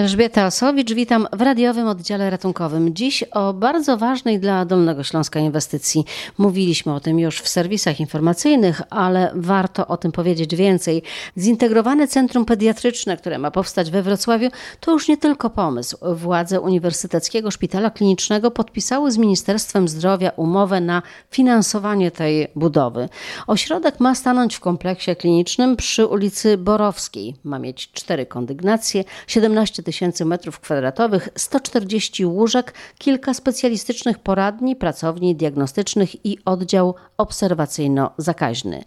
Elżbieta Osowicz, witam w radiowym oddziale ratunkowym. Dziś o bardzo ważnej dla Dolnego Śląska inwestycji. Mówiliśmy o tym już w serwisach informacyjnych, ale warto o tym powiedzieć więcej. Zintegrowane Centrum Pediatryczne, które ma powstać we Wrocławiu, to już nie tylko pomysł. Władze Uniwersyteckiego Szpitala Klinicznego podpisały z Ministerstwem Zdrowia umowę na finansowanie tej budowy. Ośrodek ma stanąć w kompleksie klinicznym przy ulicy Borowskiej. Ma mieć cztery kondygnacje, 17 tysięcy metrów kwadratowych, 140 łóżek, kilka specjalistycznych poradni, pracowni diagnostycznych i oddział obserwacyjno-zakaźny.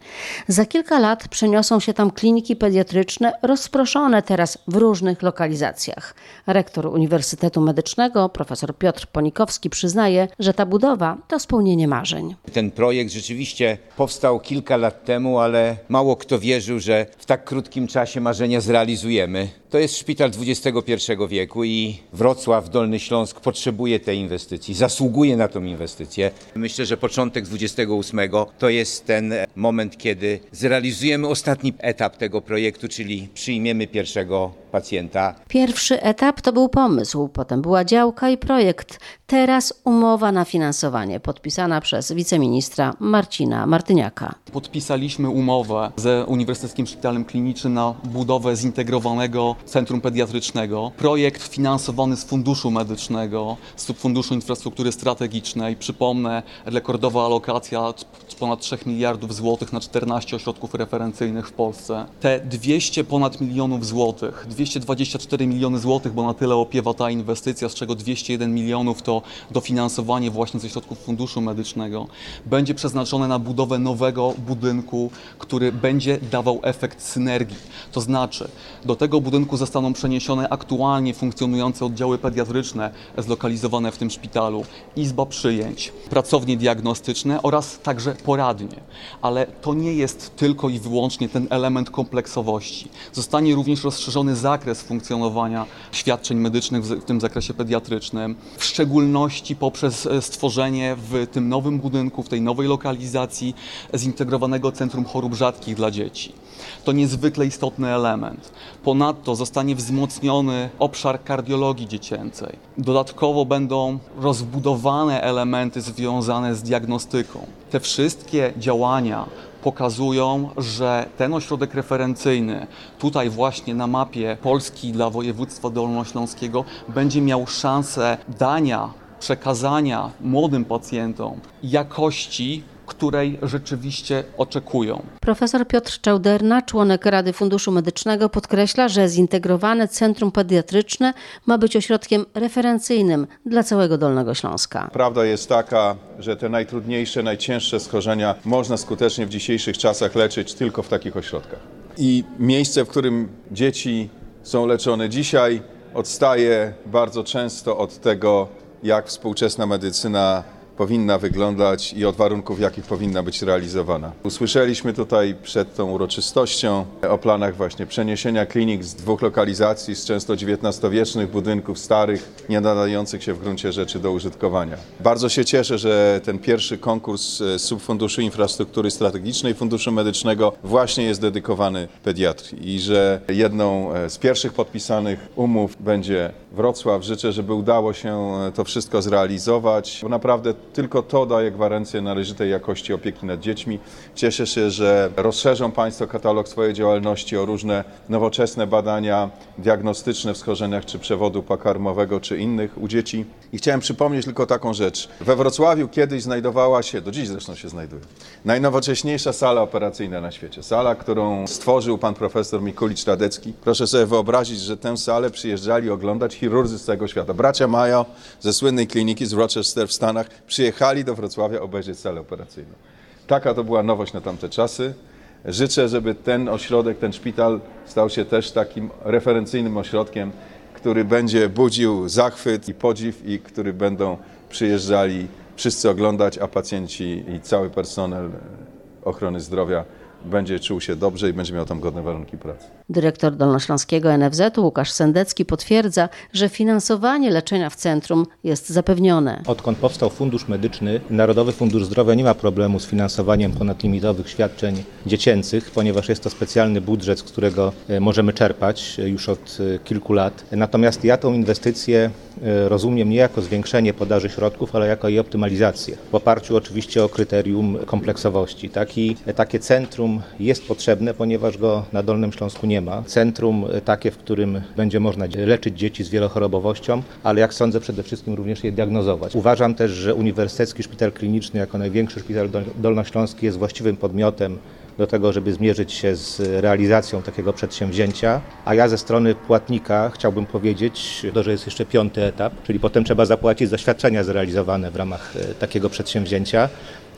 Za kilka lat przeniosą się tam kliniki pediatryczne, rozproszone teraz w różnych lokalizacjach. Rektor Uniwersytetu Medycznego, profesor Piotr Ponikowski, przyznaje, że ta budowa to spełnienie marzeń. Ten projekt rzeczywiście powstał kilka lat temu, ale mało kto wierzył, że w tak krótkim czasie marzenia zrealizujemy. To jest szpital XXI wieku i Wrocław, Dolny Śląsk potrzebuje tej inwestycji, zasługuje na tą inwestycję. Myślę, że początek 28 to jest ten moment, kiedy zrealizujemy ostatni etap tego projektu, czyli przyjmiemy pierwszego pacjenta. Pierwszy etap to był pomysł, potem była działka i projekt. Teraz umowa na finansowanie podpisana przez wiceministra Marcina Martyniaka. Podpisaliśmy umowę ze Uniwersyteckim Szpitalem Klinicznym na budowę zintegrowanego centrum pediatrycznego. Projekt finansowany z Funduszu Medycznego, z Subfunduszu Infrastruktury Strategicznej. Przypomnę, rekordowa alokacja ponad 3 miliardów złotych na 14 ośrodków referencyjnych w Polsce. Te 200 ponad milionów złotych, 224 miliony złotych, bo na tyle opiewa ta inwestycja, z czego 201 milionów to dofinansowanie właśnie ze środków Funduszu Medycznego, będzie przeznaczone na budowę nowego budynku, który będzie dawał efekt synergii. To znaczy, do tego budynku zostaną przeniesione aktualnie funkcjonujące oddziały pediatryczne zlokalizowane w tym szpitalu, izba przyjęć, pracownie diagnostyczne oraz także poradnie. Ale to nie jest tylko i wyłącznie ten element kompleksowości. Zostanie również rozszerzony zakres funkcjonowania świadczeń medycznych w tym zakresie pediatrycznym, w szczególności poprzez e, stworzenie w tym nowym budynku, w tej nowej lokalizacji zintegrowanego Centrum Chorób Rzadkich dla dzieci. To niezwykle istotny element. Ponadto zostanie wzmocniony obszar kardiologii dziecięcej. Dodatkowo będą rozbudowane elementy związane z diagnostyką. Te wszystkie działania pokazują, że ten ośrodek referencyjny tutaj właśnie na mapie Polski dla województwa dolnośląskiego będzie miał szansę dania, przekazania młodym pacjentom jakości której rzeczywiście oczekują. Profesor Piotr Czałderna, członek Rady Funduszu Medycznego, podkreśla, że zintegrowane centrum pediatryczne ma być ośrodkiem referencyjnym dla całego Dolnego Śląska. Prawda jest taka, że te najtrudniejsze, najcięższe schorzenia można skutecznie w dzisiejszych czasach leczyć tylko w takich ośrodkach. I miejsce, w którym dzieci są leczone dzisiaj, odstaje bardzo często od tego, jak współczesna medycyna powinna wyglądać i od warunków, w jakich powinna być realizowana. Usłyszeliśmy tutaj przed tą uroczystością o planach właśnie przeniesienia klinik z dwóch lokalizacji, z często XIX-wiecznych budynków starych, nie nadających się w gruncie rzeczy do użytkowania. Bardzo się cieszę, że ten pierwszy konkurs z Subfunduszu Infrastruktury Strategicznej Funduszu Medycznego właśnie jest dedykowany pediatrii i że jedną z pierwszych podpisanych umów będzie Wrocław. Życzę, żeby udało się to wszystko zrealizować, bo naprawdę tylko to daje gwarancję należytej jakości opieki nad dziećmi. Cieszę się, że rozszerzą Państwo katalog swojej działalności o różne nowoczesne badania diagnostyczne w schorzeniach czy przewodu pokarmowego czy innych u dzieci. I chciałem przypomnieć tylko taką rzecz. We Wrocławiu kiedyś znajdowała się, do dziś zresztą się znajduje, najnowocześniejsza sala operacyjna na świecie. Sala, którą stworzył pan profesor Mikulicz Radecki. Proszę sobie wyobrazić, że tę salę przyjeżdżali oglądać chirurdzy z całego świata. Bracia Mayo ze słynnej kliniki z Rochester w Stanach przyjechali do Wrocławia obejrzeć salę operacyjną. Taka to była nowość na tamte czasy. Życzę, żeby ten ośrodek, ten szpital stał się też takim referencyjnym ośrodkiem, który będzie budził zachwyt i podziw i który będą przyjeżdżali wszyscy oglądać, a pacjenci i cały personel ochrony zdrowia będzie czuł się dobrze i będzie miał tam godne warunki pracy. Dyrektor Dolnośląskiego NFZ-u Łukasz Sendecki potwierdza, że finansowanie leczenia w centrum jest zapewnione. Odkąd powstał Fundusz Medyczny, Narodowy Fundusz Zdrowia nie ma problemu z finansowaniem ponadlimitowych świadczeń dziecięcych, ponieważ jest to specjalny budżet, z którego e, możemy czerpać e, już od e, kilku lat. Natomiast ja tą inwestycję rozumiem nie jako zwiększenie podaży środków, ale jako jej optymalizację, w oparciu oczywiście o kryterium kompleksowości. Taki, takie centrum jest potrzebne, ponieważ go na Dolnym Śląsku nie ma. Centrum e, takie, w którym będzie można leczyć dzieci z wielochorobowością, ale jak sądzę przede wszystkim również je diagnozować. Uważam też, że Uniwersytecki Szpital Kliniczny jako największy szpital dol- dolnośląski jest właściwym podmiotem do tego, żeby zmierzyć się z realizacją takiego przedsięwzięcia. A ja ze strony płatnika chciałbym powiedzieć, że jest jeszcze piąty etap, czyli potem trzeba zapłacić za świadczenia zrealizowane w ramach e, takiego przedsięwzięcia.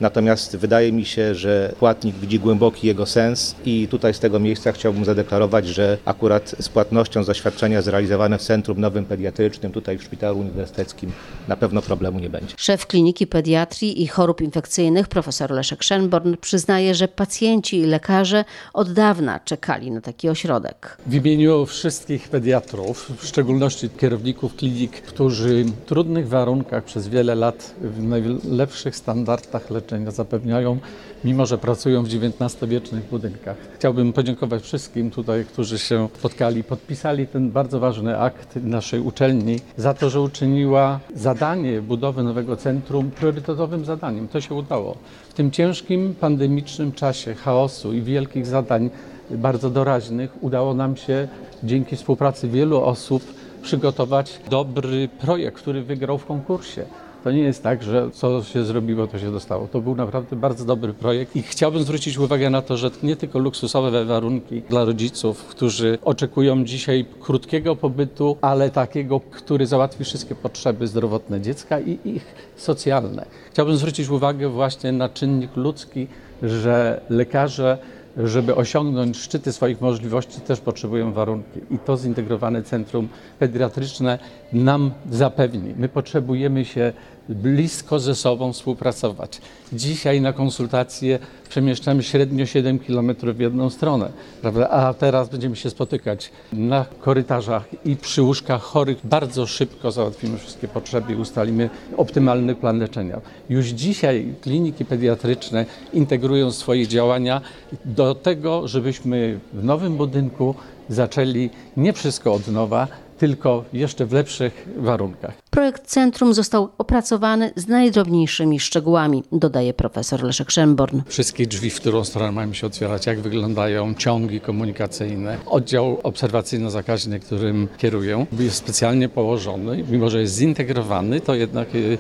Natomiast wydaje mi się, że płatnik widzi głęboki jego sens i tutaj z tego miejsca chciałbym zadeklarować, że akurat z płatnością za świadczenia zrealizowane w Centrum Nowym Pediatrycznym, tutaj w Szpitalu Uniwersyteckim na pewno problemu nie będzie. Szef Kliniki Pediatrii i Chorób Infekcyjnych profesor Leszek Szenborn przyznaje, że pacjenci i lekarze od dawna czekali na taki ośrodek. W imieniu wszystkich pediatrów, w szczególności kierowników klinik, którzy w trudnych warunkach przez wiele lat w najlepszych standardach leczenia zapewniają, mimo że pracują w XIX-wiecznych budynkach. Chciałbym podziękować wszystkim tutaj, którzy się spotkali, podpisali ten bardzo ważny akt naszej uczelni za to, że uczyniła zadanie budowy nowego centrum priorytetowym zadaniem. To się udało. W tym ciężkim, pandemicznym czasie chaosu i wielkich zadań bardzo doraźnych udało nam się dzięki współpracy wielu osób przygotować dobry projekt, który wygrał w konkursie. To nie jest tak, że co się zrobiło, to się dostało. To był naprawdę bardzo dobry projekt i chciałbym zwrócić uwagę na to, że nie tylko luksusowe warunki dla rodziców, którzy oczekują dzisiaj krótkiego pobytu, ale takiego, który załatwi wszystkie potrzeby zdrowotne dziecka i ich socjalne. Chciałbym zwrócić uwagę właśnie na czynnik ludzki, że lekarze żeby osiągnąć szczyty swoich możliwości, też potrzebują warunki. I to zintegrowane centrum pediatryczne nam zapewni. My potrzebujemy się blisko ze sobą współpracować. Dzisiaj na konsultacje przemieszczamy średnio 7 km w jedną stronę, prawda? a teraz będziemy się spotykać na korytarzach i przy łóżkach chorych. Bardzo szybko załatwimy wszystkie potrzeby i ustalimy optymalny plan leczenia. Już dzisiaj kliniki pediatryczne integrują swoje działania do tego, żebyśmy w nowym budynku zaczęli nie wszystko od nowa, tylko jeszcze w lepszych warunkach. Projekt centrum został opracowany z najdrobniejszymi szczegółami, dodaje profesor Leszek Szenborn. Wszystkie drzwi, w którą stronę mają się otwierać, jak wyglądają ciągi komunikacyjne. Oddział obserwacyjno-zakaźny, którym kieruję, jest specjalnie położony. Mimo, że jest zintegrowany, to jednak y,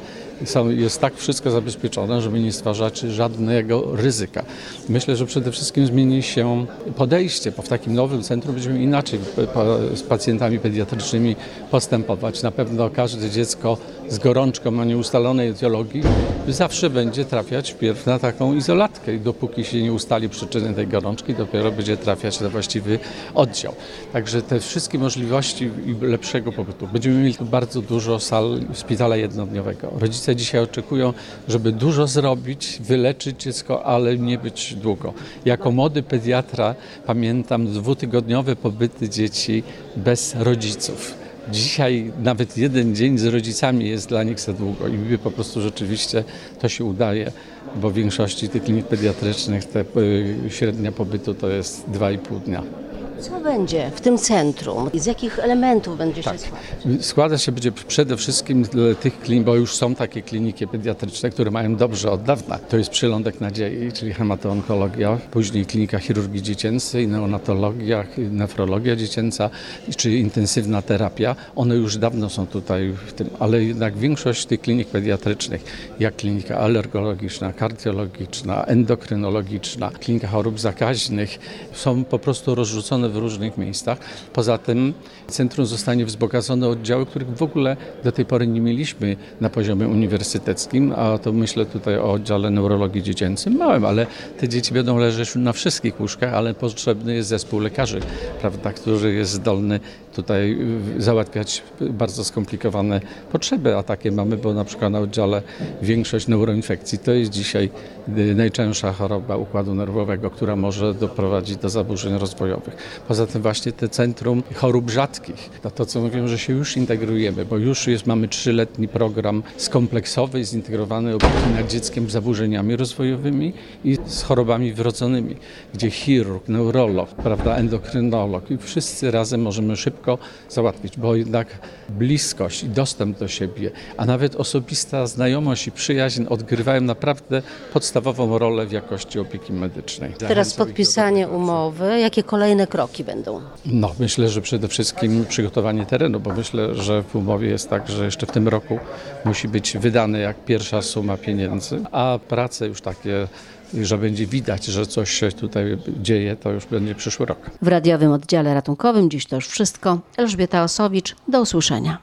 jest tak wszystko zabezpieczone, żeby nie stwarzać żadnego ryzyka. Myślę, że przede wszystkim zmieni się podejście, bo w takim nowym centrum będziemy inaczej po- z pacjentami pediatrycznymi postępować. Na pewno każde dziecko z gorączką o nieustalonej etiologii zawsze będzie trafiać wpierw na taką izolatkę i dopóki się nie ustali przyczyny tej gorączki, dopiero będzie trafiać na właściwy oddział. Także te wszystkie możliwości lepszego pobytu. Będziemy mieli tu bardzo dużo sal szpitala jednodniowego. Rodzice dzisiaj oczekują, żeby dużo zrobić, wyleczyć dziecko, ale nie być długo. Jako młody pediatra pamiętam dwutygodniowe pobyty dzieci bez rodziców. Dzisiaj nawet jeden dzień z rodzicami jest dla nich za długo i po prostu rzeczywiście to się udaje, bo w większości tych klinik pediatrycznych te y, średnia pobytu to jest 2,5 dnia. Co będzie w tym centrum? Z jakich elementów będzie się składać? Składa się będzie przede wszystkim dla tych klinik, bo już są takie kliniki pediatryczne, które mają dobrze od dawna. To jest przylądek nadziei, czyli hematoonkologia, później klinika chirurgii dziecięcej, neonatologia, nefrologia dziecięca, czy intensywna terapia. One już dawno są tutaj w tym, ale jednak większość tych klinik pediatrycznych, jak klinika alergologiczna, kardiologiczna, endokrynologiczna, klinika chorób zakaźnych, są po prostu rozrzucone w różnych miejscach. Poza tym centrum zostanie wzbogacone o oddziały, których w ogóle do tej pory nie mieliśmy na poziomie uniwersyteckim, a to myślę tutaj o oddziale neurologii dziecięcym, małym, ale te dzieci będą leżeć na wszystkich łóżkach, ale potrzebny jest zespół lekarzy, prawda, który jest zdolny tutaj załatwiać bardzo skomplikowane potrzeby, a takie mamy, bo na przykład na oddziale większość neuroinfekcji to jest dzisiaj y, najczęstsza choroba układu nerwowego, która może doprowadzić do zaburzeń rozwojowych. Poza tym właśnie te centrum chorób rzadkich, to, to co mówią, że się już integrujemy, bo już jest, mamy trzyletni program skompleksowy, zintegrowany opieki nad dzieckiem z zaburzeniami rozwojowymi i z chorobami wrodzonymi, gdzie chirurg, neurolog, prawda, endokrynolog i wszyscy razem możemy szybko załatwić, bo jednak bliskość i dostęp do siebie, a nawet osobista znajomość i przyjaźń odgrywają naprawdę podstawową rolę w jakości opieki medycznej. Teraz podpisanie umowy. Jakie kolejne kroki będą? No, myślę, że przede wszystkim przygotowanie terenu, bo myślę, że w umowie jest tak, że jeszcze w tym roku musi być wydane jak pierwsza suma pieniędzy, a prace już takie, że będzie widać, że coś się tutaj dzieje, to już będzie przyszły rok. W radiowym oddziale ratunkowym dziś to już wszystko. Elżbieta Osowicz, do usłyszenia.